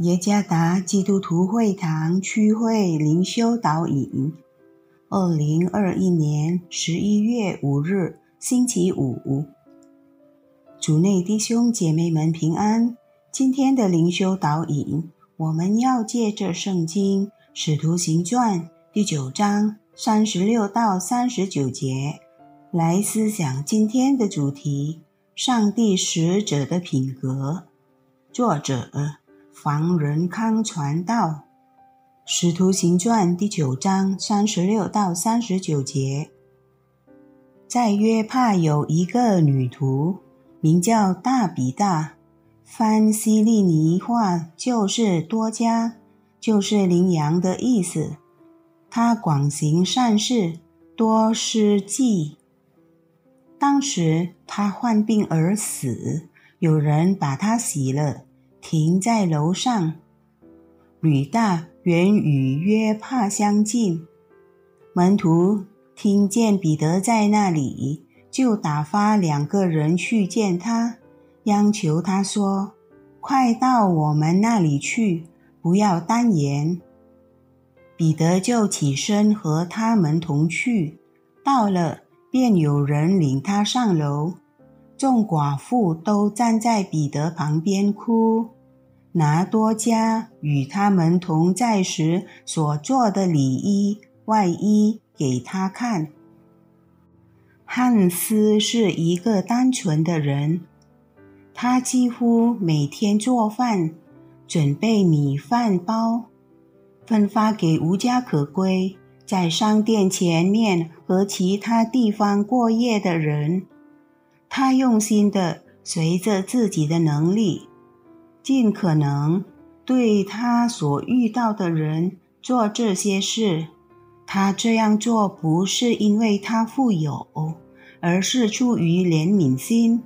耶加达基督徒会堂区会灵修导引，二零二一年十一月五日星期五，主内弟兄姐妹们平安。今天的灵修导引，我们要借着圣经《使徒行传》第九章三十六到三十九节来思想今天的主题：上帝使者的品格。作者。房仁康传道，《使徒行传》第九章三十六到三十九节，在约帕有一个女徒，名叫大比大，翻西利尼话就是多加，就是羚羊的意思。她广行善事，多施济。当时她患病而死，有人把她洗了。停在楼上，吕大原与约帕相近。门徒听见彼得在那里，就打发两个人去见他，央求他说：“快到我们那里去，不要单言。”彼得就起身和他们同去。到了，便有人领他上楼。众寡妇都站在彼得旁边哭，拿多加与他们同在时所做的里衣外衣给他看。汉斯是一个单纯的人，他几乎每天做饭，准备米饭包，分发给无家可归在商店前面和其他地方过夜的人。他用心的随着自己的能力，尽可能对他所遇到的人做这些事。他这样做不是因为他富有，而是出于怜悯心，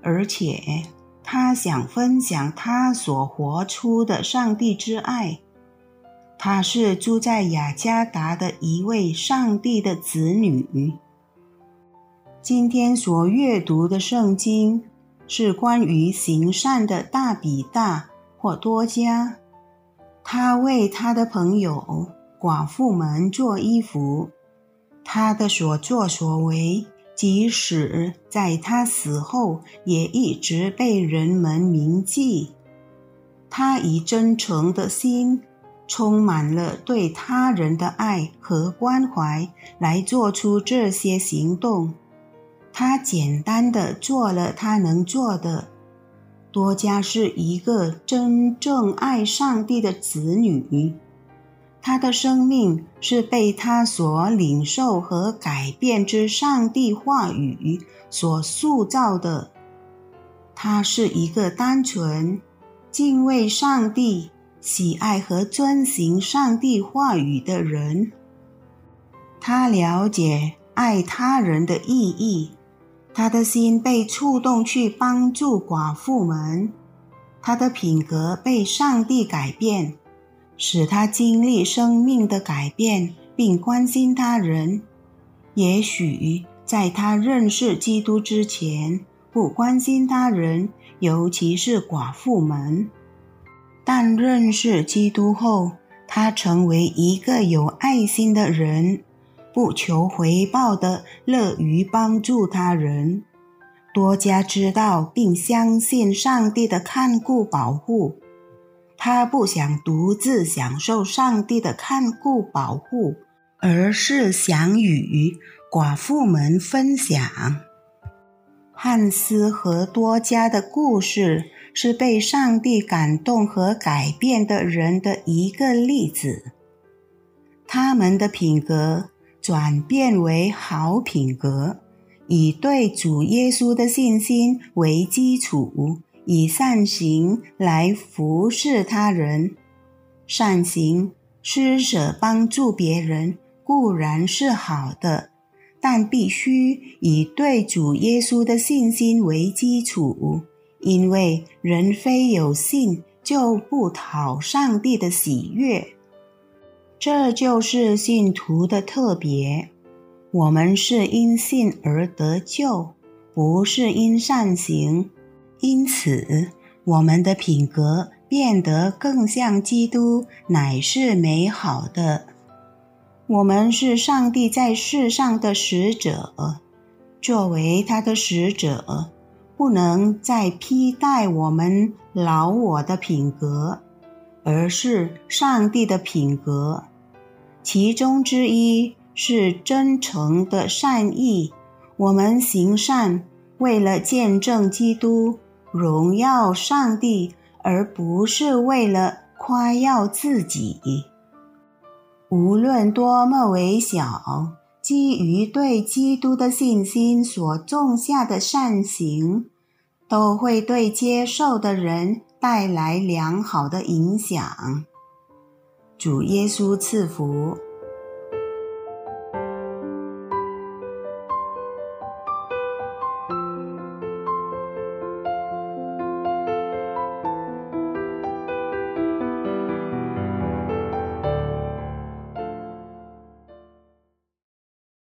而且他想分享他所活出的上帝之爱。他是住在雅加达的一位上帝的子女。今天所阅读的圣经是关于行善的大比大或多加。他为他的朋友寡妇们做衣服，他的所作所为，即使在他死后，也一直被人们铭记。他以真诚的心，充满了对他人的爱和关怀，来做出这些行动。他简单的做了他能做的。多加是一个真正爱上帝的子女，他的生命是被他所领受和改变之上帝话语所塑造的。他是一个单纯、敬畏上帝、喜爱和遵行上帝话语的人。他了解爱他人的意义。他的心被触动去帮助寡妇们，他的品格被上帝改变，使他经历生命的改变，并关心他人。也许在他认识基督之前，不关心他人，尤其是寡妇们。但认识基督后，他成为一个有爱心的人。不求回报的，乐于帮助他人。多加知道并相信上帝的看顾保护，他不想独自享受上帝的看顾保护，而是想与寡妇们分享。汉斯和多加的故事是被上帝感动和改变的人的一个例子。他们的品格。转变为好品格，以对主耶稣的信心为基础，以善行来服侍他人。善行施舍帮助别人固然是好的，但必须以对主耶稣的信心为基础，因为人非有信就不讨上帝的喜悦。这就是信徒的特别。我们是因信而得救，不是因善行。因此，我们的品格变得更像基督，乃是美好的。我们是上帝在世上的使者，作为他的使者，不能再披戴我们老我的品格，而是上帝的品格。其中之一是真诚的善意。我们行善，为了见证基督，荣耀上帝，而不是为了夸耀自己。无论多么微小，基于对基督的信心所种下的善行，都会对接受的人带来良好的影响。主耶稣赐福。